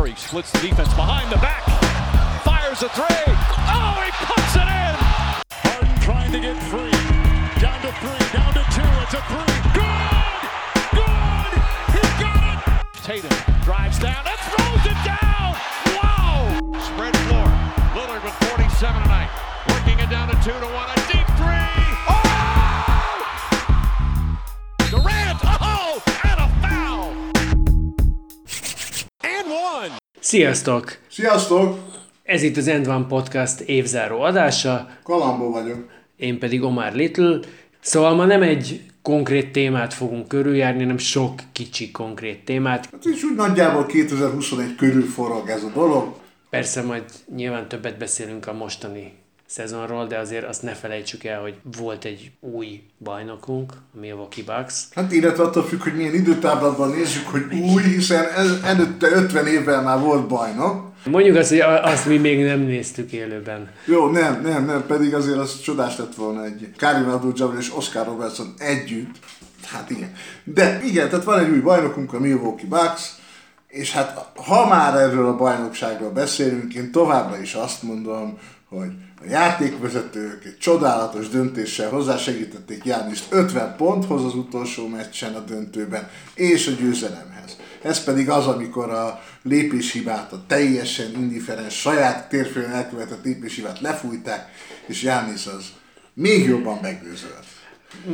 Murray splits the defense behind the back. Fires a three. Oh, he puts it in. Harden trying to get free. Down to three, down to two. It's a three. Good! Good! He got it! Tatum drives down and throws it down. Wow! Spread floor. Lillard with 47 tonight. Working it down to two to one. A deep three. Sziasztok! Sziasztok! Ez itt az End One Podcast évzáró adása, Kalambó vagyok. én pedig Omar Little. Szóval ma nem egy konkrét témát fogunk körüljárni, hanem sok kicsi konkrét témát. Hát és úgy nagyjából 2021 körül forog ez a dolog. Persze majd nyilván többet beszélünk a mostani szezonról, de azért azt ne felejtsük el, hogy volt egy új bajnokunk, a Milwaukee Bucks. Hát illetve attól függ, hogy milyen időtáblatban nézzük, hogy új, hiszen ez, előtte 50 évvel már volt bajnok. Mondjuk azt, hogy azt mi még nem néztük élőben. Jó, nem, nem, nem, pedig azért az csodás lett volna egy Karim Abdul-Jabbar és Oscar Robertson együtt. Hát igen. De igen, tehát van egy új bajnokunk, a Milwaukee Bucks, és hát ha már erről a bajnokságról beszélünk, én továbbra is azt mondom, hogy a játékvezetők egy csodálatos döntéssel hozzásegítették Jánist 50 ponthoz az utolsó meccsen a döntőben, és a győzelemhez. Ez pedig az, amikor a lépéshibát, a teljesen indiferens, saját térfélön elkövetett lépéshibát lefújták, és Jánisz az még jobban meggyőzött.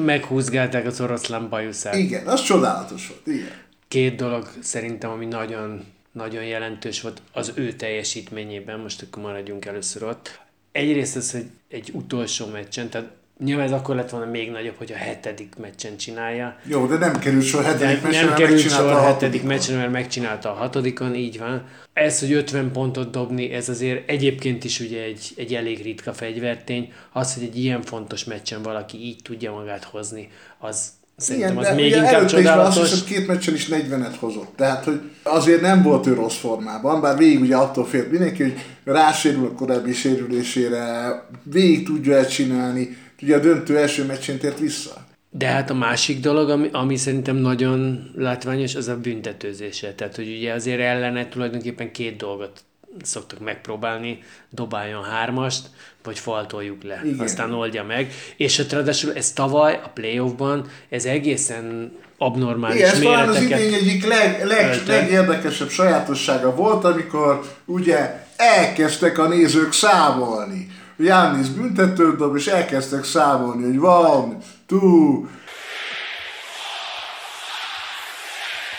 Meghúzgálták az oroszlán bajuszát. Igen, az csodálatos volt, igen. két dolog szerintem, ami nagyon, nagyon jelentős volt az ő teljesítményében, most akkor maradjunk először ott. Egyrészt az, hogy egy utolsó meccsen, tehát nyilván ez akkor lett volna még nagyobb, hogy a hetedik meccsen csinálja. Jó, de nem került sor hetedik meccsen, nem került sor a hetedik meccsen, mert megcsinálta a hatodikon, így van. Ez, hogy 50 pontot dobni, ez azért egyébként is ugye egy, egy elég ritka fegyvertény. Az, hogy egy ilyen fontos meccsen valaki így tudja magát hozni, az szerintem Igen, az de még ugye inkább előtte is már azt csodálatos. hiszem két meccsen is 40-et hozott. Tehát, hogy azért nem volt ő rossz formában, bár végig ugye attól félt mindenki, hogy rásérül a korábbi sérülésére, végig tudja ezt csinálni, ugye a döntő első meccsén tért vissza. De hát a másik dolog, ami, ami szerintem nagyon látványos, az a büntetőzése. Tehát, hogy ugye azért ellene tulajdonképpen két dolgot szoktak megpróbálni, dobáljon hármast, vagy faltoljuk le. Igen. Aztán oldja meg. És hát ráadásul ez tavaly a playoffban, ez egészen abnormális Igen, ez talán az idény egyik leg, leg, öltött. legérdekesebb sajátossága volt, amikor ugye elkezdtek a nézők számolni. Jánisz büntetőt dob, és elkezdtek számolni, hogy van, two,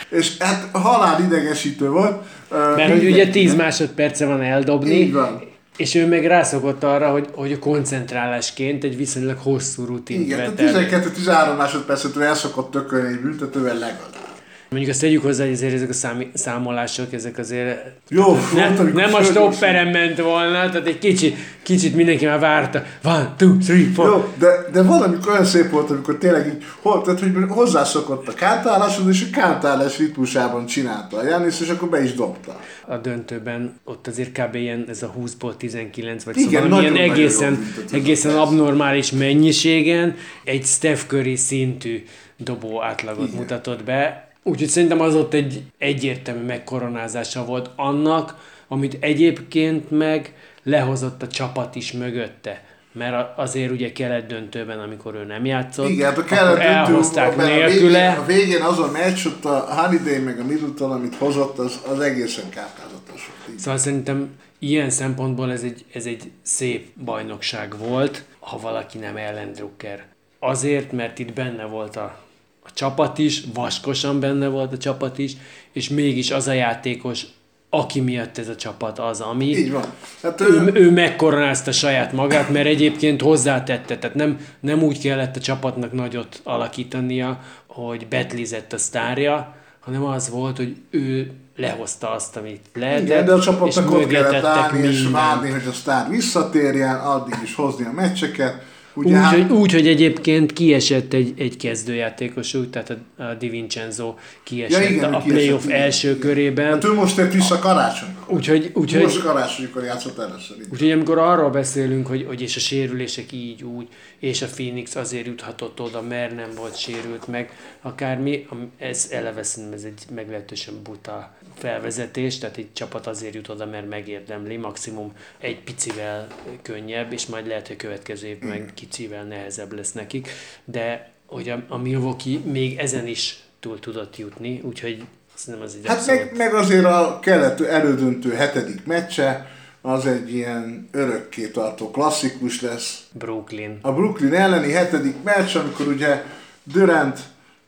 és hát halál idegesítő volt. Mert hogy ugye 10 másodperce van eldobni, Így van. és ő meg rászokott arra, hogy, hogy a koncentrálásként egy viszonylag hosszú rutint Igen, vet el. tehát 12-13 másodpercet ő el szokott tökölni egy büntetővel legalább. Mondjuk azt tegyük hozzá, hogy azért ezek a számi, számolások, ezek azért Jó, nem, volt, amikor nem a stopperen ment volna, tehát egy kicsit, kicsit mindenki már várta. One, two, three, four. Jó, de, de valamikor olyan szép volt, amikor tényleg így, tehát, hogy hozzászokott a kántáláshoz, és a kántálás ritmusában csinálta a Jánisz, és akkor be is dobta. A döntőben ott azért kb. ilyen ez a 20-ból 19, vagy Igen, szóval ilyen nagyon-nagyon egészen, egészen abnormális mennyiségen egy Steph Curry szintű dobó átlagot Igen. mutatott be. Úgyhogy szerintem az ott egy egyértelmű megkoronázása volt annak, amit egyébként meg lehozott a csapat is mögötte. Mert azért ugye kellett döntőben, amikor ő nem játszott, Igen, a kellett elhozták mert nélküle. A végén, a végén az a meccs, ott a Holiday meg a Middleton, amit hozott, az, az egészen kártázatos. Szóval szerintem ilyen szempontból ez egy, ez egy szép bajnokság volt, ha valaki nem Ellen Drucker. Azért, mert itt benne volt a, a csapat is, vaskosan benne volt a csapat is, és mégis az a játékos, aki miatt ez a csapat az, ami Így van. Hát ő, ő megkoronázta saját magát, mert egyébként hozzátette, tehát nem, nem úgy kellett a csapatnak nagyot alakítania, hogy betlizett a sztárja, hanem az volt, hogy ő lehozta azt, amit lehetett, Igen, de a csapatnak ott kellett állni és várni, hogy a sztár visszatérjen, addig is hozni a meccseket, Ugye, Úgy, hát, hogy, úgy, hogy egyébként kiesett egy, egy kezdőjátékosuk, tehát a, a Di Vincenzo kiesett Ja, igen, a kiesett, playoff igen. első körében. hát ő most tett vissza karácsonykor. Úgyhogy, úgyhogy, Most karácsonykor játszott először. úgyhogy amikor arról beszélünk, hogy, hogy és a sérülések így úgy, és a Phoenix azért juthatott oda, mert nem volt sérült meg, akármi, ez eleve szerintem ez egy meglehetősen buta felvezetés, tehát egy csapat azért jut oda, mert megérdemli, maximum egy picivel könnyebb, és majd lehet, hogy a következő évben meg kicivel nehezebb lesz nekik, de hogy a, a Milwaukee még ezen is túl tudott jutni, úgyhogy szerintem az egy Hát meg, meg azért a kelet elődöntő hetedik meccse, az egy ilyen örökké tartó klasszikus lesz. Brooklyn. A Brooklyn elleni hetedik meccs, amikor ugye Durant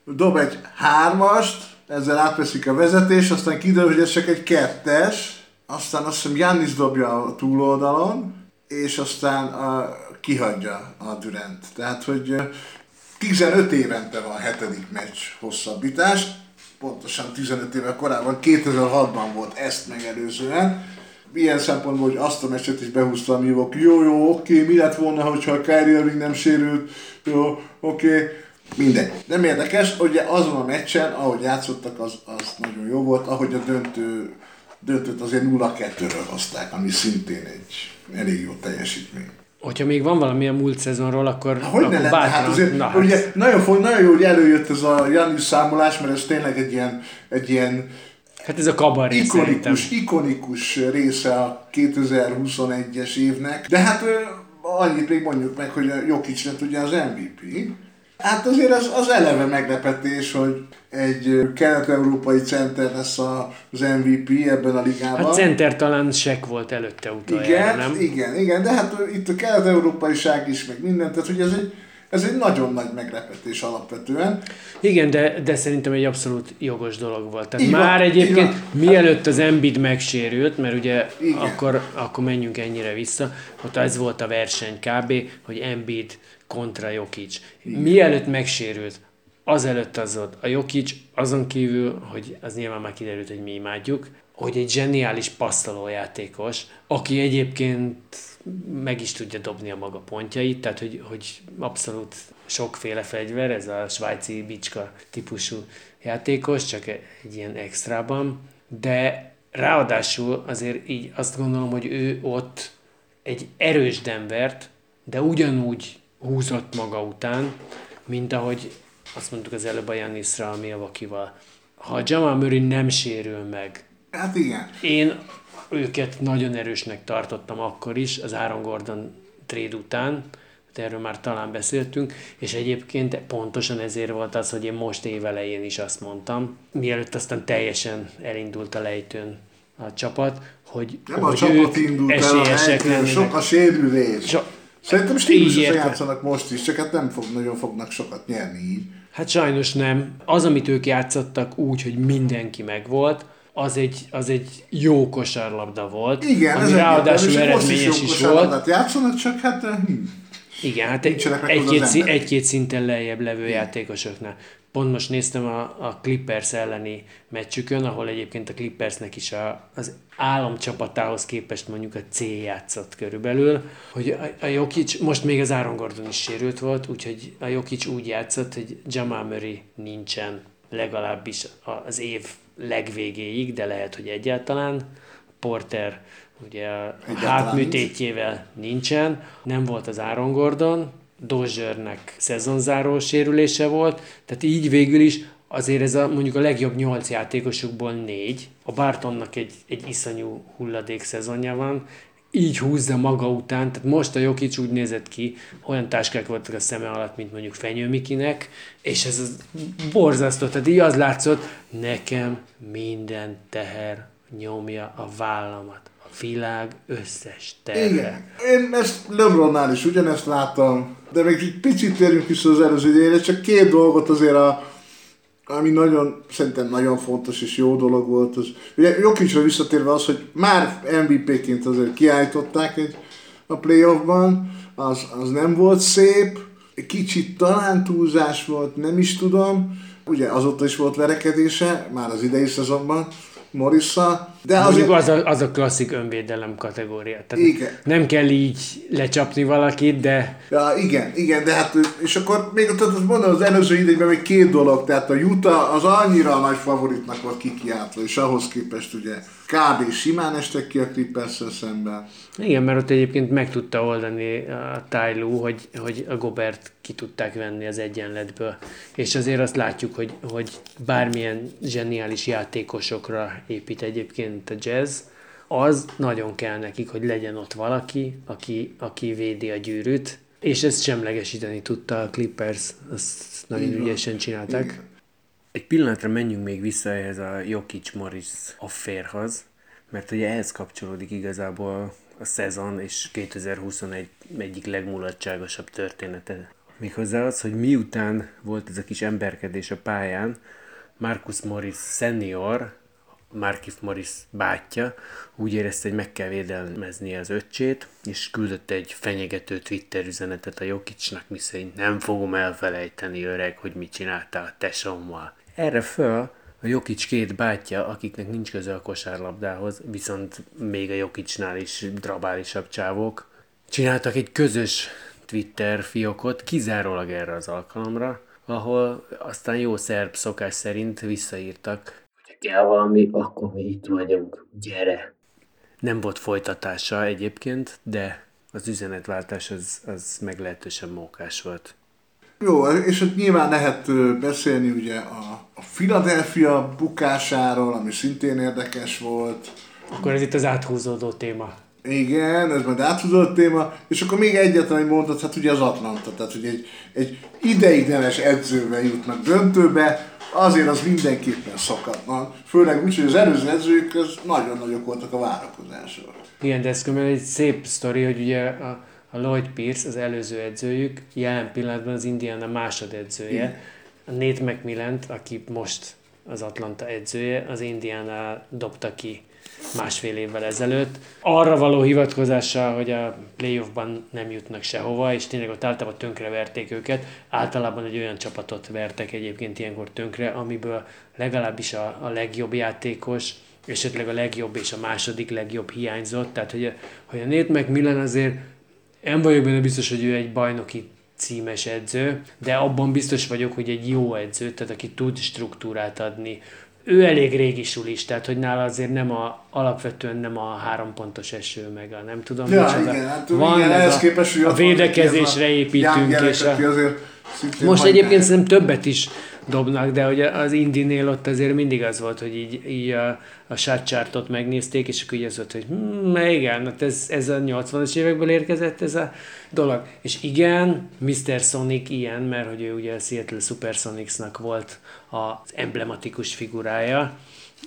dob egy hármast, ezzel átveszik a vezetés, aztán kiderül, hogy ez csak egy kettes, aztán azt hiszem Giannis dobja a túloldalon, és aztán a, kihagyja a Durant. Tehát, hogy ö, 15 évente van a hetedik meccs hosszabbítás, pontosan 15 évvel korábban, 2006-ban volt ezt megelőzően. Ilyen szempontból, hogy azt a meccset is behúzta a Milwaukee. Jó, jó, oké, mi lett volna, hogyha a Kyrie Irving nem sérült, jó, oké. Mindegy. Nem érdekes, ugye azon a meccsen, ahogy játszottak, az, az nagyon jó volt, ahogy a döntő, döntőt azért 0-2-ről hozták, ami szintén egy elég jó teljesítmény. Hogyha még van valami a múlt szezonról, akkor, Hogy akkor ne lenne? bátran, Hát azért, na, ugye, hát, nagyon, fog, nagyon jó, hogy előjött ez a Janis számolás, mert ez tényleg egy ilyen, egy ilyen hát ez a kabaré szerintem. ikonikus, ikonikus része a 2021-es évnek. De hát annyit még mondjuk meg, hogy a Jokic lett ugye az MVP. Hát azért az, az eleve meglepetés, hogy egy kelet-európai center lesz az MVP ebben a ligában. Hát center talán Sek volt előtte utoljára, Igen, nem? igen, igen, de hát itt a kelet-európaiság is, meg minden, tehát hogy ez egy, ez egy nagyon nagy meglepetés alapvetően. Igen, de, de szerintem egy abszolút jogos dolog volt. Tehát van, már egyébként van. mielőtt az Embiid megsérült, mert ugye Igen. akkor, akkor menjünk ennyire vissza, ott ez volt a verseny kb., hogy Embiid kontra Jokic. Mielőtt megsérült, azelőtt az volt a Jokic, azon kívül, hogy az nyilván már kiderült, hogy mi imádjuk, hogy egy zseniális passzolójátékos, aki egyébként meg is tudja dobni a maga pontjait, tehát hogy, hogy abszolút sokféle fegyver, ez a svájci bicska típusú játékos, csak egy ilyen extrában, de ráadásul azért így azt gondolom, hogy ő ott egy erős Denvert, de ugyanúgy húzott maga után, mint ahogy azt mondtuk az előbb a Janisra, a Milwaukee-val. Ha a Jamal Murray nem sérül meg, Hát igen. én őket nagyon erősnek tartottam akkor is, az Aaron Gordon trade után, de erről már talán beszéltünk, és egyébként pontosan ezért volt az, hogy én most évelején is azt mondtam, mielőtt aztán teljesen elindult a lejtőn a csapat, hogy, Nem a hogy csapat ők indult el a esélyesek lennének. sok a sérülés. So- Szerintem értem. játszanak most is, csak hát nem fog, nagyon fognak sokat nyerni így. Hát sajnos nem. Az, amit ők játszottak úgy, hogy mindenki megvolt, az egy, az egy jó kosárlabda volt, Igen, ami ez ráadásul most eredményes is, kosárlabdát volt. játszanak, csak hát hm, Igen, hát egy, egy-két, egy-két szinten lejjebb levő játékosoknál. Pont most néztem a, a Clippers elleni meccsükön, ahol egyébként a Clippersnek is a, az államcsapatához képest mondjuk a C játszott körülbelül, hogy a, a Jokic, most még az Aaron Gordon is sérült volt, úgyhogy a Jokic úgy játszott, hogy Jamal Murray nincsen legalábbis az év legvégéig, de lehet, hogy egyáltalán. Porter ugye a hátműtétjével nincsen, nem volt az Aaron Gordon, Dozsernek szezonzáró sérülése volt, tehát így végül is azért ez a, mondjuk a legjobb nyolc játékosukból négy, a Bartonnak egy, egy iszonyú hulladék szezonja van, így húzza maga után, tehát most a Jokic úgy nézett ki, olyan táskák voltak a szeme alatt, mint mondjuk Fenyő Mikinek, és ez az borzasztó, tehát így az látszott, nekem minden teher nyomja a vállamat, világ összes terhe. igen. Én ezt LeBronnál is ugyanezt láttam, de még egy picit térjünk vissza az előző idejére, csak két dolgot azért a ami nagyon, szerintem nagyon fontos és jó dolog volt, az, ugye Jokicsra visszatérve az, hogy már MVP-ként azért kiállították egy, a playoffban, az, az nem volt szép, kicsit talán túlzás volt, nem is tudom, ugye azóta is volt verekedése, már az idei szezonban, Morissa, De Mondjuk azért, az a, az a klasszik önvédelem kategória. Tehát Igen. nem kell így lecsapni valakit, de ja, igen, igen, de hát, és akkor még ott mondom, az előző idényben még két dolog, tehát a Utah az annyira nagy favoritnak volt kikiáltva, és ahhoz képest ugye kb. simán estek ki a clippers szemben. igen, mert ott egyébként meg tudta oldani a Tyloo, hogy, hogy a Gobert ki tudták venni az egyenletből. És azért azt látjuk, hogy, hogy bármilyen zseniális játékosokra épít egyébként a jazz, az nagyon kell nekik, hogy legyen ott valaki, aki, aki védi a gyűrűt, és ezt semlegesíteni tudta a Clippers, azt nagyon van. ügyesen csinálták. Igen. Egy pillanatra menjünk még vissza ehhez a Jokic Morris afférhoz, mert ugye ehhez kapcsolódik igazából a szezon és 2021 egyik legmulatságosabb története. Méghozzá az, hogy miután volt ez a kis emberkedés a pályán, Marcus Morris senior, Markif Morris bátyja úgy érezte, hogy meg kell védelmezni az öccsét, és küldött egy fenyegető Twitter üzenetet a Jokicsnak, miszerint nem fogom elfelejteni öreg, hogy mit csináltál a tesómmal. Erre föl a Jokic két bátyja, akiknek nincs köze a kosárlabdához, viszont még a Jokicsnál is drabálisabb csávók, csináltak egy közös Twitter fiókot kizárólag erre az alkalomra, ahol aztán jó szerb szokás szerint visszaírtak, kell valami, akkor mi itt vagyunk, gyere! Nem volt folytatása egyébként, de az üzenetváltás az, az meglehetősen mókás volt. Jó, és ott nyilván lehet beszélni ugye a, a Philadelphia bukásáról, ami szintén érdekes volt. Akkor ez itt az áthúzódó téma. Igen, ez majd áthúzott téma, és akkor még egyetlen egy mondat, hát ugye az Atlanta, tehát hogy egy, egy ideiglenes edzővel jutnak döntőbe, azért az mindenképpen szokatlan. Főleg úgy, hogy az előző edzők az nagyon nagyok voltak a várakozások. Igen, de ez egy szép sztori, hogy ugye a, a Lloyd Pierce, az előző edzőjük, jelen pillanatban az Indiana másodedzője. Igen. A Nate McMillan, aki most az Atlanta edzője, az Indiana dobta ki másfél évvel ezelőtt. Arra való hivatkozással, hogy a playoffban nem jutnak sehova, és tényleg ott általában tönkre verték őket. Általában egy olyan csapatot vertek egyébként ilyenkor tönkre, amiből legalábbis a, a legjobb játékos, esetleg a legjobb és a második legjobb hiányzott. Tehát, hogy a, hogy a Nate McMillan azért nem vagyok benne biztos, hogy ő egy bajnoki címes edző, de abban biztos vagyok, hogy egy jó edző, tehát aki tud struktúrát adni. Ő elég régi sulis, tehát hogy nála azért nem a, alapvetően nem a három pontos eső, meg a nem tudom, Ja, micsoda. igen, hát van igen, ez a, képest, hogy a védekezésre a építünk, young és a, most egyébként szerintem többet is dobnak, de hogy az Indinél ott azért mindig az volt, hogy így, így a, a shot chartot megnézték, és akkor így az volt, hogy hm, igen, hát ez, ez a 80-as évekből érkezett ez a dolog. És igen, Mr. Sonic ilyen, mert hogy ő ugye a Seattle Supersonicsnak volt az emblematikus figurája,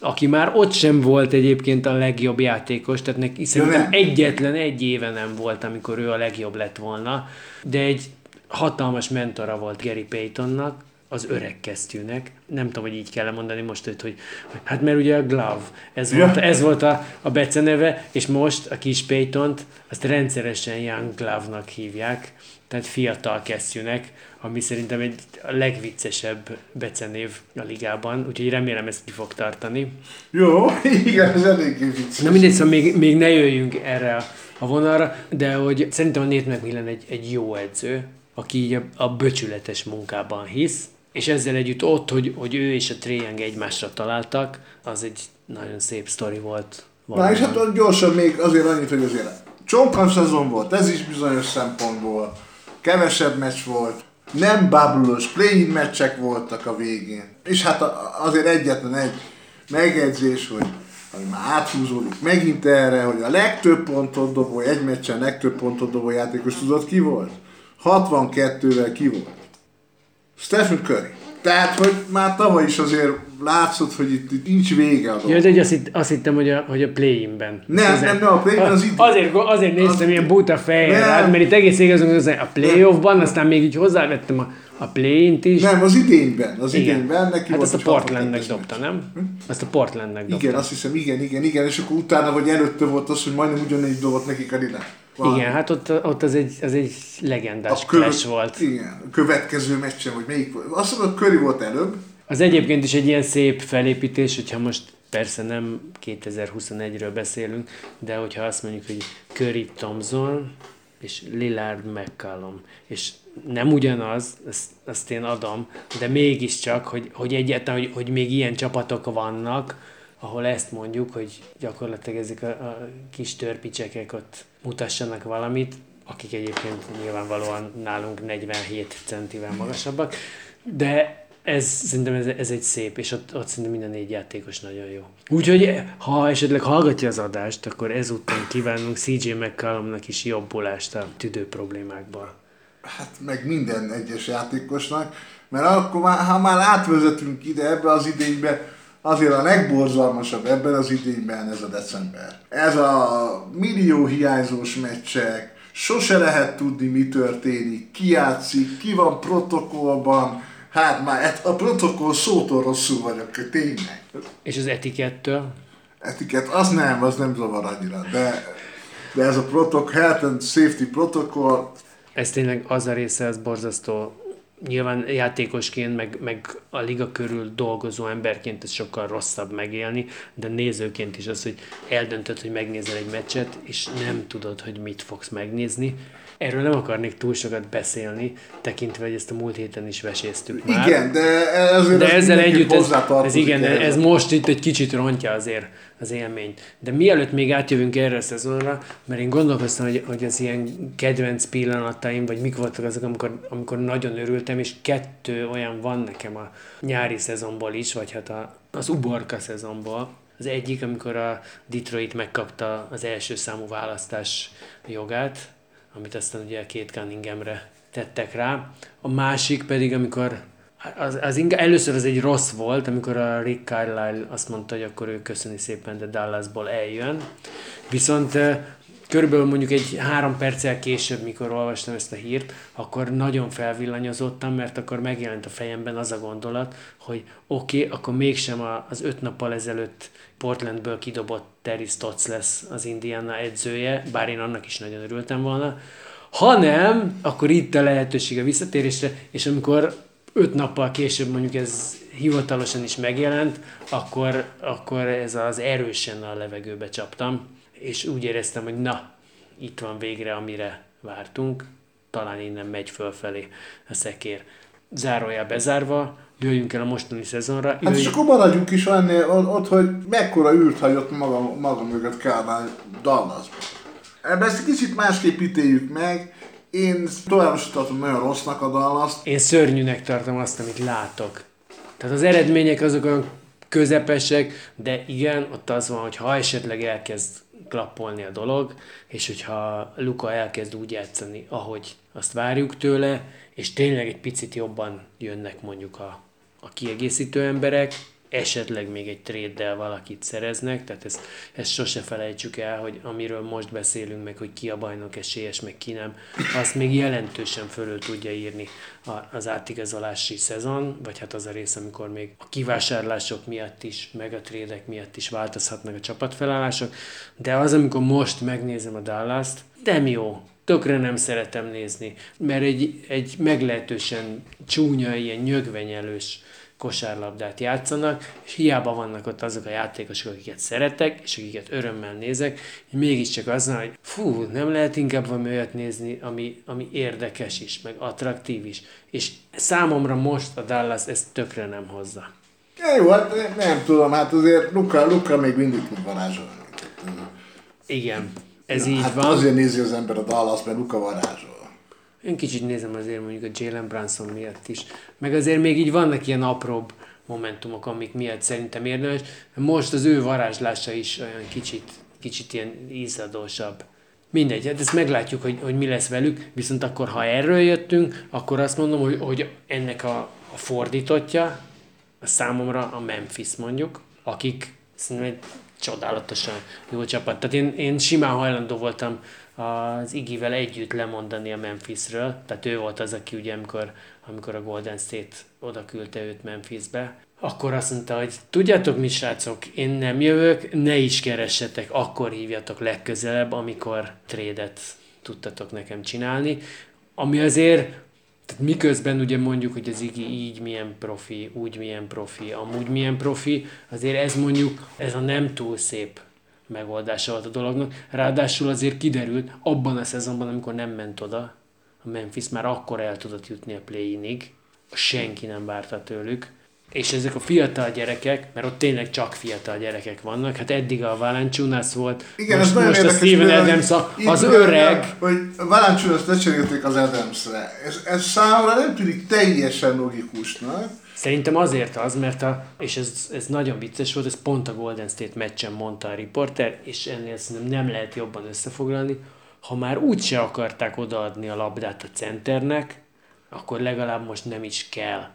aki már ott sem volt egyébként a legjobb játékos, tehát neki szerintem egyetlen egy éve nem volt, amikor ő a legjobb lett volna, de egy hatalmas mentora volt Gary Paytonnak, az öreg kesztyűnek. Nem tudom, hogy így kell mondani most, hogy, hogy hogy- hát mert ugye a Glove, ez Ja. volt, ez volt a, a beceneve, és most a kis Paytont azt rendszeresen Young Glove-nak hívják, tehát fiatal kesztyűnek, ami szerintem egy a legviccesebb becenév a ligában, úgyhogy remélem ezt ki fog tartani. Jó, igen, ez eléggé vicces. Na mindegy, szóval még, még ne jöjjünk erre a, a vonalra, de hogy szerintem a Nate McMillan egy, egy jó edző, aki így a, a böcsületes munkában hisz, és ezzel együtt ott, hogy, hogy ő és a Young egymásra találtak, az egy nagyon szép sztori volt. Na és valóban. hát gyorsan még azért annyit, hogy azért csonkan szezon volt, ez is bizonyos szempontból, kevesebb meccs volt, nem bábulós play-in meccsek voltak a végén. És hát azért egyetlen egy megjegyzés, hogy ami már áthúzódik megint erre, hogy a legtöbb pontot dobó, egy meccsen legtöbb pontot dobó játékos tudod ki volt? 62-vel ki volt? Stephen Curry. Tehát, hogy már tavaly is azért látszott, hogy itt, itt nincs vége a Ja, de hogy azt, hitt, azt hittem, hogy a, hogy a play-inben. Nem, nem, nem, a play-inben az idő. Azért, azért néztem Az- ilyen buta fejjel rád, mert itt egész igazon hogy a playoffban, aztán még így hozzávettem a, a play-int is. Nem, az idényben. Az Igen. idényben neki hát volt azt a egy Portlandnek 62-es dobta, nem? Azt a Portlandnek dobta. Igen, azt hiszem, igen, igen, igen, és akkor utána, vagy előtte volt az, hogy majdnem ugyanígy dobott nekik a Lillard. Valami. Igen, hát ott, ott az, egy, az egy legendás a köve- clash volt. Igen, a következő meccsen, vagy melyik volt. Azt mondom, Curry volt előbb. Az egyébként is egy ilyen szép felépítés, hogyha most persze nem 2021-ről beszélünk, de hogyha azt mondjuk, hogy Curry Thompson és Lillard McCallum, és nem ugyanaz, ezt, ezt én adom, de mégiscsak, hogy, hogy egyáltalán, hogy, hogy még ilyen csapatok vannak, ahol ezt mondjuk, hogy gyakorlatilag ezek a, a kis törpicsekek ott mutassanak valamit, akik egyébként nyilvánvalóan nálunk 47 centivel magasabbak, de ez szerintem ez, ez egy szép, és ott, ott szerintem minden négy játékos nagyon jó. Úgyhogy ha esetleg hallgatja az adást, akkor ezúttal kívánunk CJ McCallumnak is jobbulást a tüdő problémákból. Hát meg minden egyes játékosnak, mert akkor már, ha már átvezetünk ide ebbe az idénybe, azért a legborzalmasabb ebben az idényben ez a december. Ez a millió hiányzós meccsek, sose lehet tudni, mi történik, ki játszik, ki van protokollban, hát már a protokoll szótól rosszul vagyok, tényleg. És az etikettől? Etiket, az nem, az nem zavar annyira, de, de ez a protokoll, health and safety protokoll. Ez tényleg az a része, az borzasztó. Nyilván játékosként, meg, meg a liga körül dolgozó emberként ez sokkal rosszabb megélni, de nézőként is az, hogy eldöntöd, hogy megnézel egy meccset, és nem tudod, hogy mit fogsz megnézni, Erről nem akarnék túl sokat beszélni, tekintve, hogy ezt a múlt héten is veséztük már. Igen, de, ezért de ezzel együtt ez, ez, igen, ez, ez most itt egy kicsit rontja azért az élményt. De mielőtt még átjövünk erre a szezonra, mert én gondolkoztam, hogy, hogy az ilyen kedvenc pillanataim, vagy mik voltak azok, amikor, amikor nagyon örültem, és kettő olyan van nekem a nyári szezonból is, vagy hát a, az uborka szezonból. Az egyik, amikor a Detroit megkapta az első számú választás jogát, amit aztán ugye két Cunninghamre tettek rá. A másik pedig, amikor az, az inga, először az egy rossz volt, amikor a Rick Carlisle azt mondta, hogy akkor ő köszöni szépen, de Dallasból eljön. Viszont körülbelül mondjuk egy három perccel később, mikor olvastam ezt a hírt, akkor nagyon felvillanyozottam, mert akkor megjelent a fejemben az a gondolat, hogy oké, okay, akkor mégsem az öt nappal ezelőtt Portlandből kidobott Terry Stotts lesz az Indiana edzője, bár én annak is nagyon örültem volna. Ha nem, akkor itt a lehetőség a visszatérésre, és amikor öt nappal később mondjuk ez hivatalosan is megjelent, akkor, akkor ez az erősen a levegőbe csaptam, és úgy éreztem, hogy na, itt van végre, amire vártunk, talán innen megy fölfelé a szekér. Zárójá bezárva, jöjjünk el a mostani szezonra. Hát jöjjünk... és akkor maradjunk is ennél ott, hogy mekkora űrt hagyott maga, maga mögött Kálmán Dallasban. Ebben ezt kicsit másképp ítéljük meg. Én tovább is tartom nagyon rossznak a dallas Én szörnyűnek tartom azt, amit látok. Tehát az eredmények azok olyan közepesek, de igen, ott az van, hogy ha esetleg elkezd klappolni a dolog, és hogyha Luka elkezd úgy játszani, ahogy azt várjuk tőle, és tényleg egy picit jobban jönnek mondjuk a, a kiegészítő emberek, esetleg még egy trade valakit szereznek, tehát ezt, ezt sose felejtsük el, hogy amiről most beszélünk meg, hogy ki a bajnok esélyes, meg ki nem, azt még jelentősen fölül tudja írni az átigazolási szezon, vagy hát az a rész, amikor még a kivásárlások miatt is, meg a trédek miatt is változhatnak a csapatfelállások, de az, amikor most megnézem a Dallas-t, nem jó, tökre nem szeretem nézni, mert egy, egy meglehetősen csúnya, ilyen nyögvenyelős kosárlabdát játszanak, és hiába vannak ott azok a játékosok, akiket szeretek, és akiket örömmel nézek, mégiscsak az, hogy fú, nem lehet inkább valami olyat nézni, ami, ami érdekes is, meg attraktív is. És számomra most a Dallas ezt tökre nem hozza. Ja, jó, hát nem, nem tudom, hát azért Luka, Luka még mindig tud varázsolni. Igen, ez ja, így hát van. Azért nézi az ember a Dallas, mert Luka varázsol. Én kicsit nézem azért mondjuk a Jalen Brunson miatt is. Meg azért még így vannak ilyen apróbb momentumok, amik miatt szerintem érdemes. Most az ő varázslása is olyan kicsit, kicsit ilyen ízadósabb. Mindegy, hát ezt meglátjuk, hogy, hogy mi lesz velük, viszont akkor, ha erről jöttünk, akkor azt mondom, hogy, hogy ennek a, a fordítotja, a számomra a Memphis mondjuk, akik szerintem egy csodálatosan jó csapat. Tehát én, én simán hajlandó voltam az Igivel együtt lemondani a Memphisről, tehát ő volt az, aki ugye amikor, amikor a Golden State oda küldte őt Memphisbe, akkor azt mondta, hogy tudjátok mi srácok, én nem jövök, ne is keressetek, akkor hívjatok legközelebb, amikor trédet tudtatok nekem csinálni, ami azért Tehát miközben ugye mondjuk, hogy az Igi így milyen profi, úgy milyen profi, amúgy milyen profi, azért ez mondjuk, ez a nem túl szép megoldása volt a dolognak. Ráadásul azért kiderült abban a szezonban, amikor nem ment oda, a Memphis már akkor el tudott jutni a play-inig, senki nem várta tőlük, és ezek a fiatal gyerekek, mert ott tényleg csak fiatal gyerekek vannak, hát eddig a Valanciunas volt, Igen, most, ez nagyon most a érdekes, Steven mivel Adams, a, az öreg, Hogy Valanciunas lecserélték az Adamsre. Ez, ez számomra nem tűnik teljesen logikusnak. Szerintem azért az, mert a, és ez, ez nagyon vicces volt, ez pont a Golden State meccsen mondta a riporter, és ennél szerintem nem lehet jobban összefoglalni, ha már úgyse akarták odaadni a labdát a centernek, akkor legalább most nem is kell.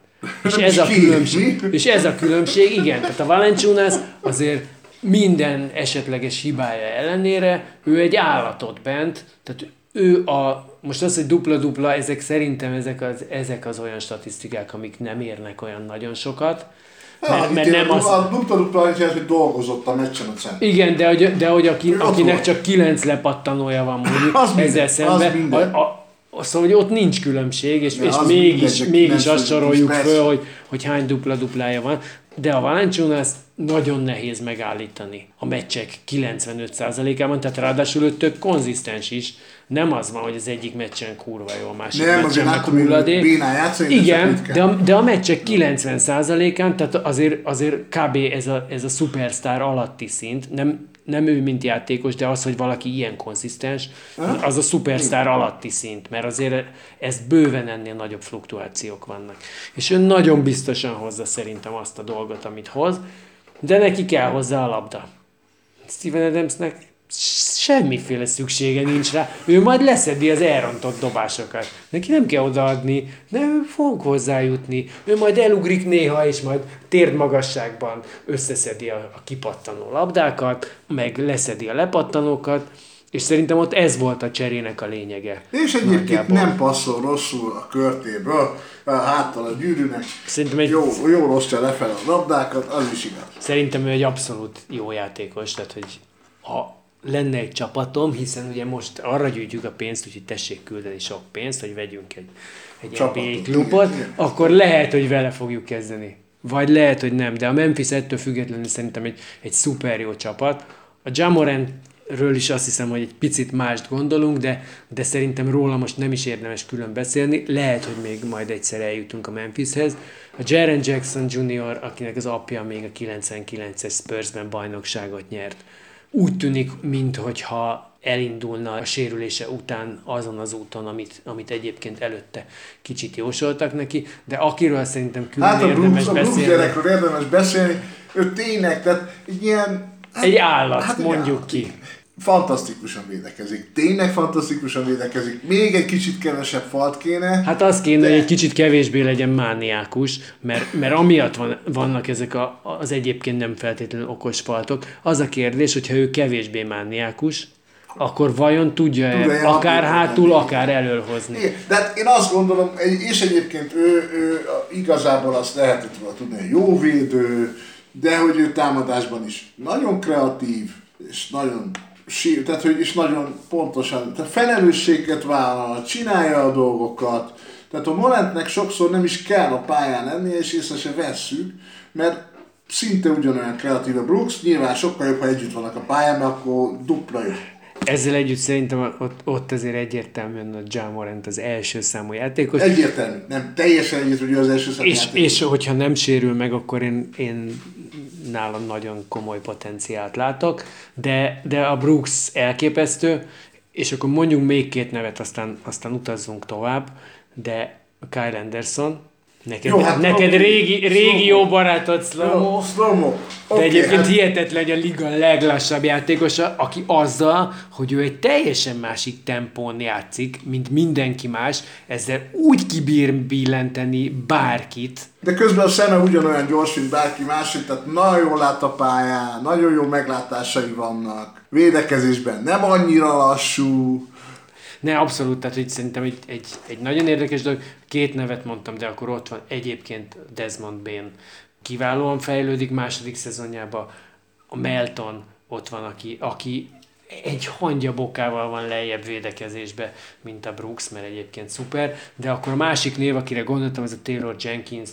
És ez a különbség, és ez a különbség, igen, tehát a Valanciunas azért minden esetleges hibája ellenére, ő egy állatot bent, tehát ő a, most az, hogy dupla-dupla, ezek szerintem ezek az, ezek az olyan statisztikák, amik nem érnek olyan nagyon sokat, mert, mert nem az, A dupla-dupla az, hogy dolgozott a meccsen a center. igen, de hogy, de hogy aki, akinek csak kilenc lepattanója van mondjuk Az minden, ezzel az szemben, minden. a, a, szóval, hogy ott nincs különbség, és, De és az mégis, mindegy, mégis azt soroljuk persze. föl, hogy, hogy hány dupla-duplája van. De a Valanciunas nagyon nehéz megállítani a meccsek 95%-ában, tehát ráadásul ő tök konzisztens is. Nem az van, hogy az egyik meccsen kurva jó, a másik Nem, meccsen meg hulladék. játszani, csak Igen, de a, de a meccsek 90%-án, tehát azért, azért kb. ez a, ez a szupersztár alatti szint, nem, nem ő, mint játékos, de az, hogy valaki ilyen konzisztens, az a szupersztár alatti szint, mert azért ez bőven ennél nagyobb fluktuációk vannak. És ő nagyon biztosan hozza szerintem azt a dolgot, amit hoz, de neki kell hozzá a labda. Steven Adamsnek semmiféle szüksége nincs rá. Ő majd leszedi az elrontott dobásokat. Neki nem kell odaadni, de ő fog hozzájutni. Ő majd elugrik néha, és majd térd magasságban összeszedi a, a kipattanó labdákat, meg leszedi a lepattanókat, és szerintem ott ez volt a cserének a lényege. És egyébként Nagyjából. nem passzol rosszul a körtéből, a háttal a gyűrűnek. Szerintem egy- Jó, jó rosszja lefelé a labdákat, az is igaz. Szerintem ő egy abszolút jó játékos, tehát hogy ha lenne egy csapatom, hiszen ugye most arra gyűjtjük a pénzt, úgyhogy tessék küldeni sok pénzt, hogy vegyünk egy, egy NBA klubot, akkor lehet, hogy vele fogjuk kezdeni. Vagy lehet, hogy nem, de a Memphis ettől függetlenül szerintem egy, egy szuper jó csapat. A Jamorant ről is azt hiszem, hogy egy picit mást gondolunk, de, de szerintem róla most nem is érdemes külön beszélni. Lehet, hogy még majd egyszer eljutunk a Memphishez. A Jaren Jackson Jr., akinek az apja még a 99-es Spursben bajnokságot nyert, úgy tűnik, minthogyha elindulna a sérülése után azon az úton, amit, amit egyébként előtte kicsit jósoltak neki, de akiről szerintem külön Hát a érdemes Brooks beszélni, gyerekről érdemes beszélni, ő tényleg, tehát egy ilyen... hát- egy állat, hát egy mondjuk állat. ki. Fantasztikusan védekezik, tényleg fantasztikusan védekezik, még egy kicsit kevesebb falt kéne. Hát az kéne, De- hogy egy kicsit kevésbé legyen mániákus, mert, mert amiatt van, vannak ezek a, az egyébként nem feltétlenül okos faltok. Az a kérdés, hogyha ő kevésbé mániákus, akkor vajon tudja-e Tudja-e akár hátul, akár elől hozni? Igen, de hát én azt gondolom, és egyébként ő, ő igazából azt lehetett volna tudni, hogy jó védő, de hogy ő támadásban is nagyon kreatív, és nagyon sí, tehát hogy is nagyon pontosan, tehát felelősséget vállal, csinálja a dolgokat, tehát a Morantnek sokszor nem is kell a pályán lennie, és észre se vesszük, mert szinte ugyanolyan kreatív a Brooks, nyilván sokkal jobb, ha együtt vannak a pályán, mert akkor dupla jobb. Ezzel együtt szerintem ott, ott azért egyértelműen a John Morant az első számú játékos. Egyértelmű, nem teljesen egyet, hogy az első számú És, játékos. és hogyha nem sérül meg, akkor én, én nálam nagyon komoly potenciált látok, de, de a Brooks elképesztő, és akkor mondjunk még két nevet, aztán, aztán utazzunk tovább, de Kyle Anderson, neked, Jó, hát neked oké. régi, régi jó barátod Slow-mo, Slow-mo. de egyébként hát- hihetetlen, hogy a liga leglassabb játékosa, aki azzal, hogy ő egy teljesen másik tempón játszik, mint mindenki más, ezzel úgy kibír billenteni bárkit, De közben a szeme ugyanolyan gyors, mint bárki másik, tehát nagyon jól lát a pályán, nagyon jó meglátásai vannak, védekezésben nem annyira lassú, Ne, abszolút, tehát hogy szerintem egy, egy, egy nagyon érdekes dolog. Két nevet mondtam, de akkor ott van egyébként Desmond Bain. Kiválóan fejlődik második szezonjába. A Melton ott van, aki, aki egy hangyabokával van lejjebb védekezésbe, mint a Brooks, mert egyébként szuper, de akkor a másik név, akire gondoltam, ez a Taylor Jenkins,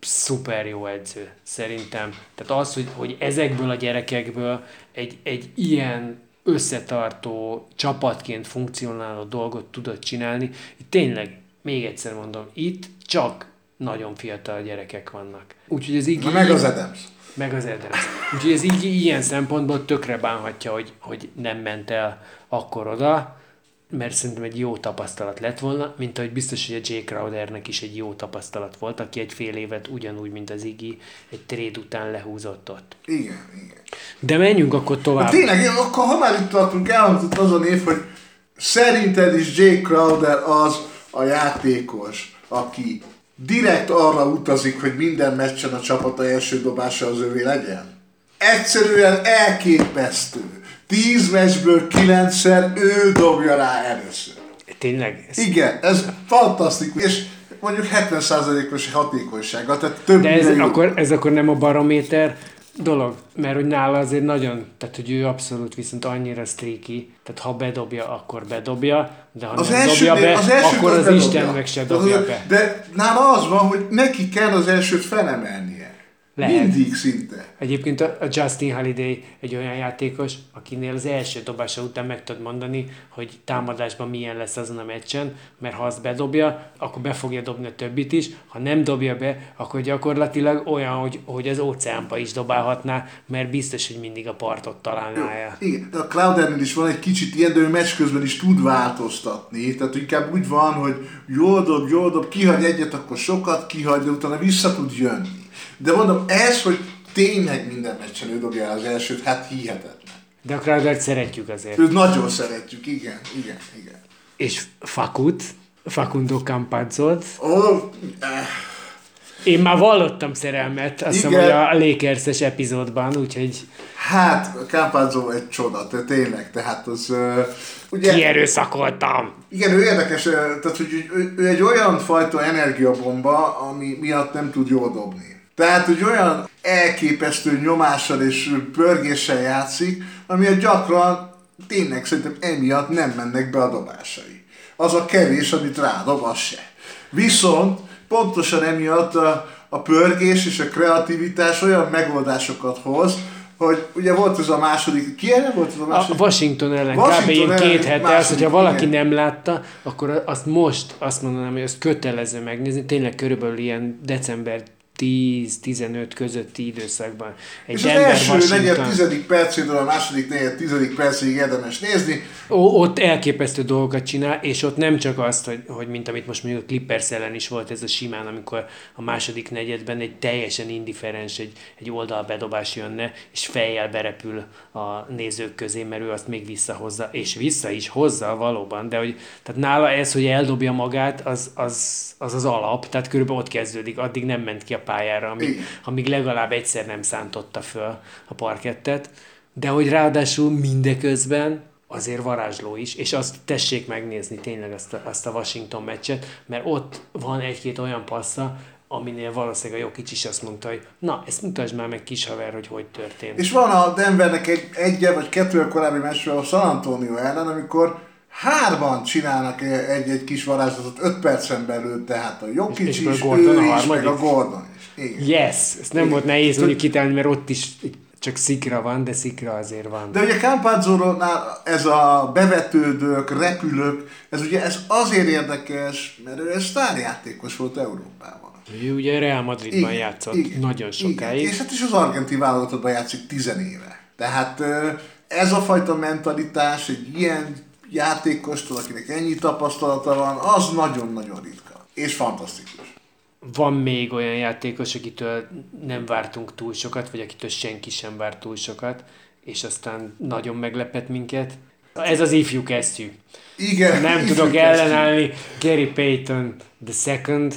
szuper jó edző, szerintem. Tehát az, hogy, hogy ezekből a gyerekekből egy, egy ilyen összetartó, csapatként funkcionáló dolgot tudod csinálni. Itt tényleg, még egyszer mondom, itt csak nagyon fiatal gyerekek vannak. Úgyhogy ez így... Meg az Adams. Meg az Adams. Úgyhogy ez így ilyen szempontból tökre bánhatja, hogy, hogy nem ment el akkor oda, mert szerintem egy jó tapasztalat lett volna, mint ahogy biztos, hogy a Jay Crowdernek is egy jó tapasztalat volt, aki egy fél évet ugyanúgy, mint az Iggy, egy trade után lehúzott ott. Igen, igen. De menjünk akkor tovább. Hát tényleg, akkor ha már itt tartunk, elhangzott az a név, hogy szerinted is Jay Crowder az a játékos, aki direkt arra utazik, hogy minden meccsen a csapata első dobása az övé legyen? Egyszerűen elképesztő. Tíz meccsből kilencszer ő dobja rá először. Tényleg? Ez... Igen, ez fantasztikus. És mondjuk 70%-os hatékonysága, tehát több De ez akkor, ez akkor nem a barométer dolog, mert hogy nála azért nagyon, tehát hogy ő abszolút viszont annyira streaky, tehát ha bedobja, akkor bedobja, de ha az nem első, dobja be, az első akkor az bedobja. Isten meg se dobja de, be. De nála az van, hogy neki kell az elsőt felemelnie. Lehet. Mindig szinte. Egyébként a Justin Holiday egy olyan játékos, akinél az első dobása után meg tudod mondani, hogy támadásban milyen lesz azon a meccsen, mert ha azt bedobja, akkor be fogja dobni a többit is, ha nem dobja be, akkor gyakorlatilag olyan, hogy, hogy az óceánba is dobálhatná, mert biztos, hogy mindig a partot találnája. Igen, de a Cloudernél is van egy kicsit ilyen, de ő meccs közben is tud változtatni. Tehát inkább úgy van, hogy jól dob, jól dob, kihagy egyet, akkor sokat kihagy, de utána vissza tud jönni. De mondom, ez, hogy tényleg minden meccsen ő dobja el az elsőt, hát hihetetlen. De a Crowdert szeretjük azért. Őt nagyon szeretjük, igen, igen, igen. És Fakut, Facundo Campazzot. Ó, eh, Én már vallottam szerelmet, azt hiszem, hogy a Lakers-es epizódban, úgyhogy hát Campazzo egy csoda, te tényleg, tehát az... Uh, ugye, kierőszakoltam. Igen, ő érdekes, ö, tehát hogy ő, ő egy olyan fajta energiabomba, ami miatt nem tud jól dobni. Tehát, hogy olyan elképesztő nyomással és pörgéssel játszik, ami gyakran tényleg szerintem emiatt nem mennek be a dobásai. Az a kevés, amit rádob, az se. Viszont pontosan emiatt a, a pörgés és a kreativitás olyan megoldásokat hoz, hogy ugye volt ez a második, ki ellen volt ez a A második? Washington ellen Washington kb. ilyen két hete, az, hogyha valaki igen. nem látta, akkor azt most azt mondanám, hogy azt kötelező megnézni, tényleg körülbelül ilyen december 10-15 közötti időszakban. Egy És az Denver első negyed Washington. tizedik percétől a második negyed tizedik percig érdemes nézni. Ó, ott elképesztő dolgokat csinál, és ott nem csak azt, hogy, hogy mint amit most mondjuk a Clippers ellen is volt ez a simán, amikor a második negyedben egy teljesen indiferens, egy, egy oldalbedobás jönne, és fejjel berepül a nézők közé, mert ő azt még visszahozza, és vissza is hozza valóban, de hogy tehát nála ez, hogy eldobja magát, az az, az, az alap, tehát körülbelül ott kezdődik, addig nem ment ki a pályára, amíg, Igen. amíg legalább egyszer nem szántotta föl a parkettet, de hogy ráadásul mindeközben azért varázsló is, és azt tessék megnézni tényleg azt a, azt a Washington meccset, mert ott van egy-két olyan passza, aminél valószínűleg a Jokic is azt mondta, hogy na, ezt mutasd már meg kis haver, hogy hogy történt. És van a Denvernek egy egye vagy kettő korábbi meccsről a San Antonio ellen, amikor hárman csinálnak egy-egy kis varázslatot 5 percen belül, tehát a Jokic És- is, és Gordon ő a is, meg a? Gordon is. Igen. Yes! Ez nem volt nehéz mondjuk kitálni, mert ott is csak szikra van, de szikra azért van. De ugye Campazzónál ez a bevetődők, repülők, ez ugye ez azért érdekes, mert ő egy sztárjátékos volt Európában. Ő ugye Real Madridban játszott nagyon sokáig. Igen. És hát is az argentin válogatottban játszik tizenéve. Tehát ö, ez a fajta mentalitás egy ilyen játékostól, akinek ennyi tapasztalata van, az nagyon-nagyon ritka. És fantasztikus. Van még olyan játékos, akitől nem vártunk túl sokat, vagy akitől senki sem várt túl sokat, és aztán nagyon meglepett minket. Ez az ifjú kesztyű. Igen. Nem tudok kesztyű. ellenállni. Gary Payton the second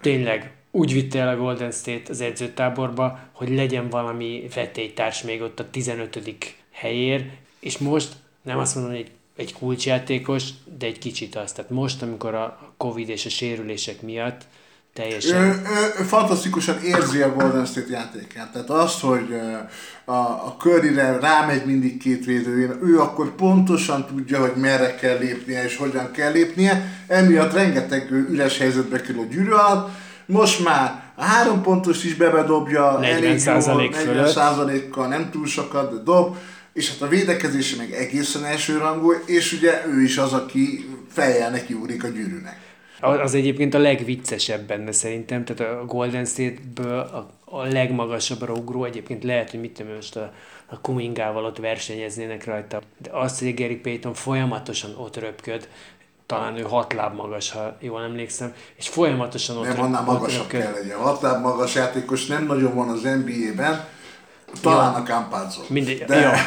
tényleg úgy vitte el a Golden State az edzőtáborba, hogy legyen valami vetélytárs még ott a 15. helyér, és most nem azt mondom, hogy egy, egy kulcsjátékos, de egy kicsit az. Tehát most, amikor a Covid és a sérülések miatt teljesen. Ő, ő, ő fantasztikusan érzi a Golden State játékát. Tehát azt, hogy a, a Curryre rámegy mindig két védő, ő akkor pontosan tudja, hogy merre kell lépnie és hogyan kell lépnie. Emiatt rengeteg üres helyzetbe kerül a gyűrű alatt. Most már a három pontos is bebedobja, 40 40 fölött. kal nem túl sokat, de dob, és hát a védekezése meg egészen elsőrangú, és ugye ő is az, aki fejjel neki úrik a gyűrűnek. Az egyébként a legviccesebb benne szerintem, tehát a Golden State-ből a, a legmagasabbra ugró, egyébként lehet, hogy mit tudom, most a, a Kumingával ott versenyeznének rajta, de azt, hogy Gary Payton folyamatosan ott röpköd, talán ő hat láb magas, ha jól emlékszem, és folyamatosan ott Nem, annál magasabb röpköd. kell legyen. Hat láb magas játékos nem nagyon van az NBA-ben, talán a Campazzo. Mindegy, De... ja.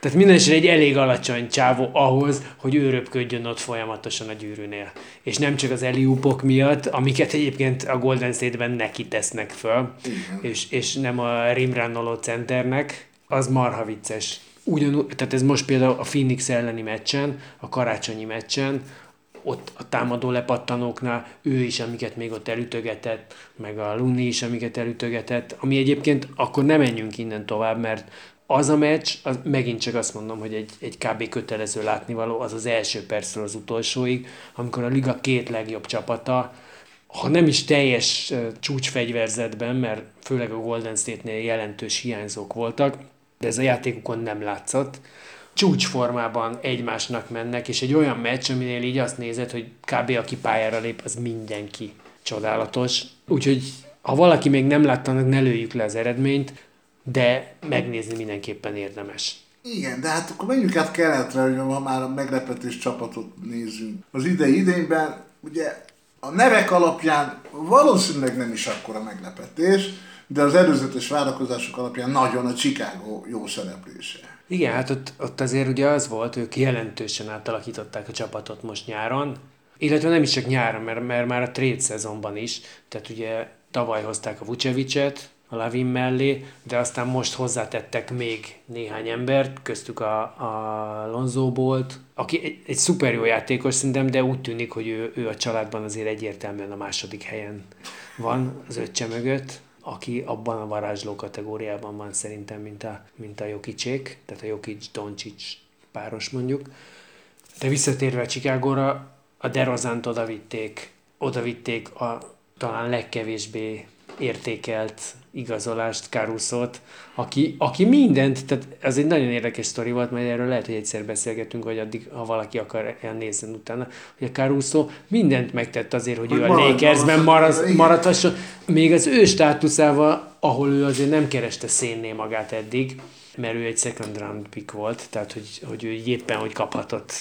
Tehát minden esetre egy elég alacsony csávó ahhoz, hogy ő röpködjön ott folyamatosan a gyűrűnél. És nem csak az eliupok miatt, amiket egyébként a Golden State-ben neki tesznek föl, és, és nem a rimrannoló centernek, az marha vicces. Ugyanúgy, tehát ez most például a Phoenix elleni meccsen, a karácsonyi meccsen, ott a támadó lepattanóknál ő is, amiket még ott elütögetett, meg a Luni is, amiket elütögetett, ami egyébként akkor nem menjünk innen tovább, mert az a meccs, az, megint csak azt mondom, hogy egy, egy kb. kötelező látnivaló, az az első percről az utolsóig, amikor a liga két legjobb csapata, ha nem is teljes csúcsfegyverzetben, mert főleg a Golden State-nél jelentős hiányzók voltak, de ez a játékukon nem látszott, csúcsformában egymásnak mennek, és egy olyan meccs, aminél így azt nézed, hogy kb. aki pályára lép, az mindenki csodálatos. Úgyhogy ha valaki még nem látta, ne lőjük le az eredményt, de megnézni mindenképpen érdemes. Igen, de hát akkor menjünk át keletre, hogy ha már a meglepetés csapatot nézzünk. Az idei idényben, ugye a nevek alapján valószínűleg nem is akkora meglepetés, de az előzetes várakozások alapján nagyon a Chicago jó szereplése. Igen, hát ott, ott azért ugye az volt, ők jelentősen átalakították a csapatot most nyáron, illetve nem is csak nyáron, mert, mert már a trade szezonban is, tehát ugye tavaly hozták a Vucevicet, a Lavin mellé, de aztán most hozzátettek még néhány embert, köztük a, a Lonzo Bolt, aki egy, egy szuper jó játékos szerintem, de úgy tűnik, hogy ő, ő a családban azért egyértelműen a második helyen van az öccse mögött, aki abban a varázsló kategóriában van szerintem, mint a, mint a Jokicsék, tehát a Jokic Doncic páros mondjuk. De visszatérve a Chicagóra, a DeRozant oda vitték, oda a talán legkevésbé értékelt igazolást, Caruso-t, aki, aki mindent, tehát ez egy nagyon érdekes sztori volt, mert erről lehet, hogy egyszer beszélgetünk, vagy addig, ha valaki akar elnézni utána, hogy a Caruso mindent megtett azért, hogy, Hogy ő a Lakersben marad, maradhasson, még az ő státuszával, ahol ő azért nem kereste szénné magát eddig, mert ő egy second round pick volt, tehát hogy, hogy ő éppen hogy kaphatott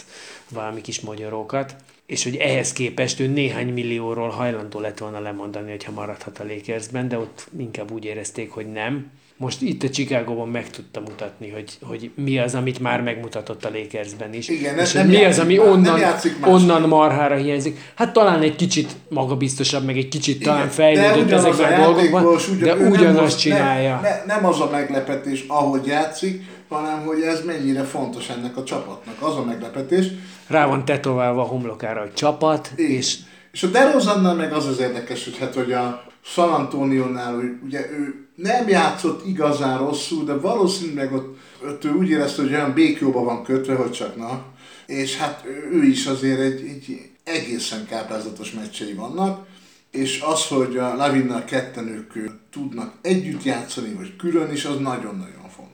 valami kis magyarókat, és hogy ehhez képest ő néhány millióról hajlandó lett volna lemondani, hogyha maradhat a Lakersben, de ott inkább úgy érezték, hogy nem. Most itt a Chicagóban meg tudta mutatni, hogy, hogy mi az, amit már megmutatott a Lakersben is. Igen, és nem mi az, ami onnan, onnan marhára hiányzik. Hát talán egy kicsit magabiztosabb, meg egy kicsit talán Igen, fejlődött de ugyanaz ezekben a dolgokban, ugyan- de ugyanazt csinálja. Ne, ne, nem az a meglepetés, ahogy játszik, hanem hogy ez mennyire fontos ennek a csapatnak. Az a meglepetés. Rá van tetoválva a homlokára a csapat, Igen. és És a DeRozannal meg az az érdekes, hogy hát, hogy a San Antonio-nál, hogy ugye ő nem játszott igazán rosszul, de valószínűleg ott, ott ő úgy érezte, hogy olyan békjóba van kötve, hogy csak na. És hát ő- ő is azért egy, egy egészen káprázatos meccsei vannak, és az, hogy a Lavinnal ketten ők tudnak együtt játszani, vagy külön is, az nagyon-nagyon fontos.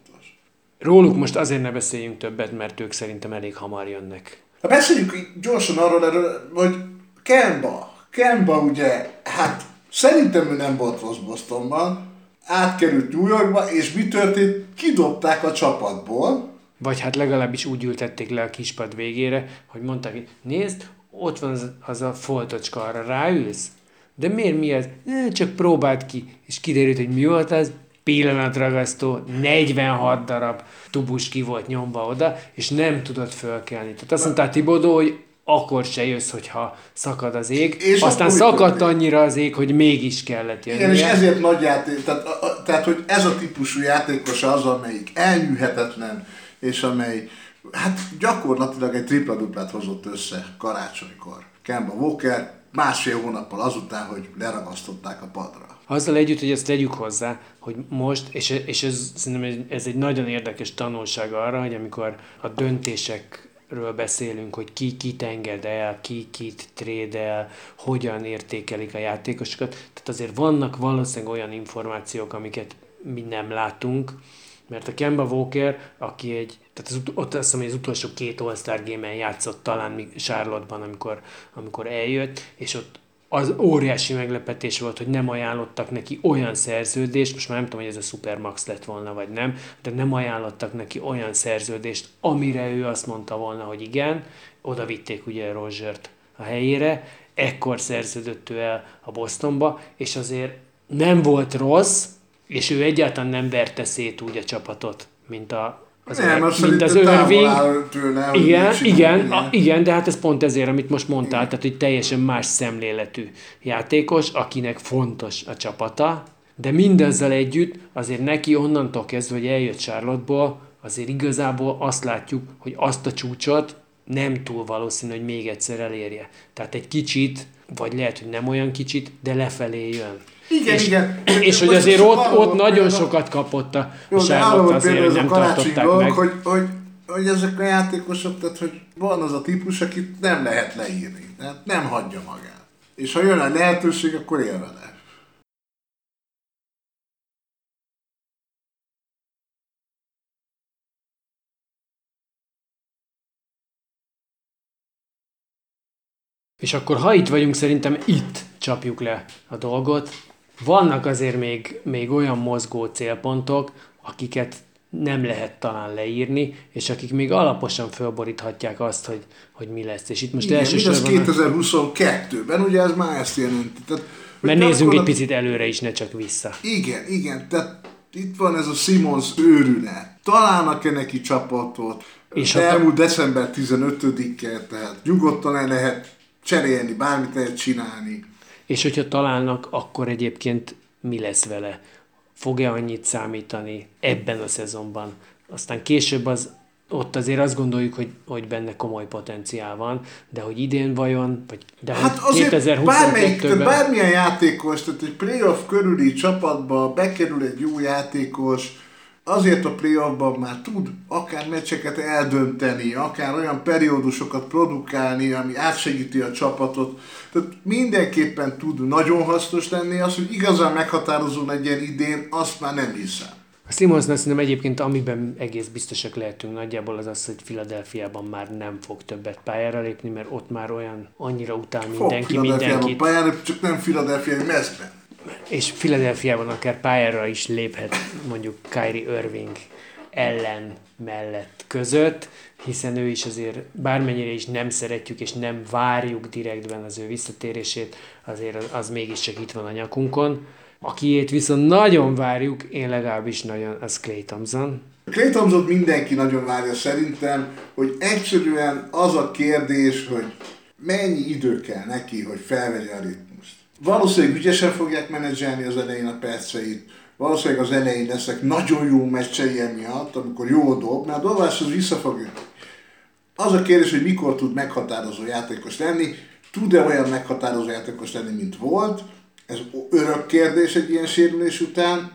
Róluk most azért ne beszéljünk többet, mert ők szerintem elég hamar jönnek. Ha beszéljünk gyorsan arról, erről, hogy Kemba. Kemba ugye, hát szerintem ő nem volt rossz Bostonban, átkerült New Yorkba, és mi történt? Kidobták a csapatból. Vagy hát legalábbis úgy ültették le a kispad végére, hogy mondták, nézd, ott van az, az a foltocska, arra ráülsz? De miért mi ez? Ne, csak próbáld ki. És kiderült, hogy mi volt az? Pillanatragasztó, 46 darab tubus ki volt nyomva oda, és nem tudott fölkelni. Tehát azt mondta Tibodó, hogy akkor se jössz, hogyha szakad az ég. És Aztán szakadt történt? annyira az ég, hogy mégis kellett jönnie. Igen, és ezért nagy játék, tehát, a, a, tehát hogy ez a típusú játékos az, amelyik elnyűhetetlen, és amely hát gyakorlatilag egy tripla duplát hozott össze karácsonykor. Kemba Walker, másfél hónappal azután, hogy leragasztották a padra. Azzal együtt, hogy ezt tegyük hozzá, hogy most, és, és ez szerintem ez egy nagyon érdekes tanulság arra, hogy amikor a döntésekről beszélünk, hogy ki kit enged el, ki kit trédel, hogyan értékelik a játékosokat. Tehát azért vannak valószínűleg olyan információk, amiket mi nem látunk, mert a Kemba Walker, aki egy, tehát az, ott azt hiszem, hogy az utolsó két All-Star játszott talán Charlotte-ban, amikor, amikor eljött, és ott az óriási meglepetés volt, hogy nem ajánlottak neki olyan szerződést, most már nem tudom, hogy ez a Supermax lett volna, vagy nem, de nem ajánlottak neki olyan szerződést, amire ő azt mondta volna, hogy igen, oda vitték ugye Rogert a helyére, ekkor szerződött ő el a Bostonba, és azért nem volt rossz, és ő egyáltalán nem verte szét úgy a csapatot, mint a, az, Nem, Ör- azt mint az áll tőle, Igen, igen, a, igen, de hát ez pont ezért, amit most mondtál, tehát hogy teljesen más szemléletű játékos, akinek fontos a csapata, de mindezzel együtt azért neki onnantól kezdve, hogy eljött Charlotte-ból, azért igazából azt látjuk, hogy azt a csúcsot nem túl valószínű, hogy még egyszer elérje. Tehát egy kicsit, vagy lehet, hogy nem olyan kicsit, de lefelé jön. Igen, és, igen. És hogy azért ott, ott nagyon sokat kapott a Jó, Charlotte azért, hogy nem tartották dolog, meg. hogy, hogy, hogy ezek a játékosok, tehát hogy van az a típus, akit nem lehet leírni. Tehát nem hagyja magát. És ha jön a lehetőség, akkor él vele. És akkor, ha itt vagyunk, szerintem itt csapjuk le a dolgot. Vannak azért még, még olyan mozgó célpontok, akiket nem lehet talán leírni, és akik még alaposan fölboríthatják azt, hogy, hogy mi lesz. És itt most Igen, elsősorban... 2022-ben, ugye ez már ezt jelenti. Tehát, Mert nézzünk egy picit előre is, ne csak vissza. Igen, igen, tehát itt van ez a Simons őrület. Találnak-e neki csapatot? És elmúlt december 15-e, tehát nyugodtan el lehet cserélni, bármit lehet csinálni. És hogyha találnak, akkor egyébként mi lesz vele? Fog-e annyit számítani ebben a szezonban? Aztán később az, ott azért azt gondoljuk, hogy, hogy benne komoly potenciál van, de hogy idén vajon, vagy de Hát hogy azért bármelyik, tehát 2022-ben... bármilyen játékos, tehát egy playoff körüli csapatba bekerül egy jó játékos, azért a playoffban már tud akár meccseket eldönteni, akár olyan periódusokat produkálni, ami átsegíti a csapatot. Tehát mindenképpen tud nagyon hasznos lenni, az, hogy igazán meghatározó legyen idén, azt már nem hiszem. A Simonsnál szerintem egyébként amiben egész biztosak lehetünk nagyjából az az, hogy Filadelfiában már nem fog többet pályára lépni, mert ott már olyan annyira utál Fog mindenki Philadelphiában mindenkit. pályára, csak nem Philadelphia mezben. És Philadelphiában akár pályára is léphet mondjuk Kyrie Irving ellen mellett között, hiszen ő is azért bármennyire is nem szeretjük és nem várjuk direktben az ő visszatérését, azért az, mégiscsak itt van a nyakunkon. Akiét viszont nagyon várjuk, én legalábbis nagyon, az Clay Thompson. Clay Thompson mindenki nagyon várja szerintem, hogy egyszerűen az a kérdés, hogy mennyi idő kell neki, hogy felvegye a ritmust. Valószínűleg ügyesen fogják menedzselni az elején a perceit, valószínűleg az elején lesznek nagyon jó meccsei emiatt, amikor jól dob, mert a dobás az vissza fog jönni. Az a kérdés, hogy mikor tud meghatározó játékos lenni, tud-e olyan meghatározó játékos lenni, mint volt, ez örök kérdés egy ilyen sérülés után,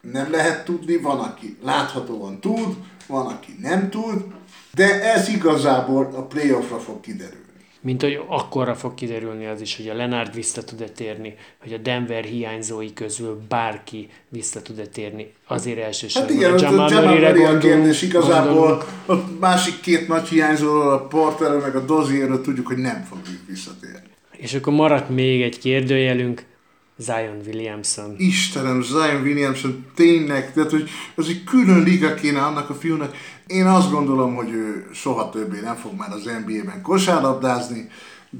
nem lehet tudni, van, aki láthatóan tud, van, aki nem tud, de ez igazából a playoffra fog kiderülni. Mint hogy akkorra fog kiderülni az is, hogy a Lenard vissza tud-e térni, hogy a Denver hiányzói közül bárki vissza tud-e térni. Azért Hát elsősorban igen, a Jamal Jamal Murray-re a kérdés igazából gondolunk. a másik két nagy hiányzóról, a Porterről meg a Dozierről tudjuk, hogy nem fogjuk visszatérni. És akkor maradt még egy kérdőjelünk, Zion Williamson. Istenem, Zion Williamson tényleg, tehát hogy az egy külön liga kéne annak a fiúnak. Én azt gondolom, hogy ő soha többé nem fog már az NBA-ben kosárlabdázni,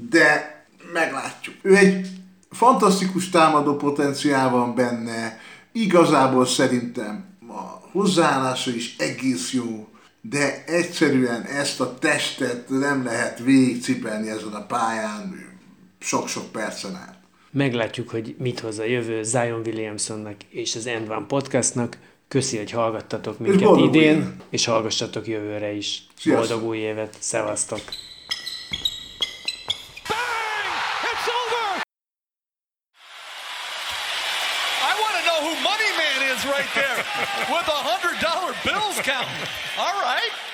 de meglátjuk. Ő egy fantasztikus támadó potenciál van benne, igazából szerintem a hozzáállása is egész jó, de egyszerűen ezt a testet nem lehet végigcipelni ezen a pályán sok-sok percen át. Meglátjuk, hogy mit hoz a jövő Zion Williamsonnak és az End One Podcastnak. Köszi, hogy hallgattatok minket és idén, új. és hallgassatok jövőre is. Sziasztok. Boldog új évet, szevasztok! with a $100 bills count. All right.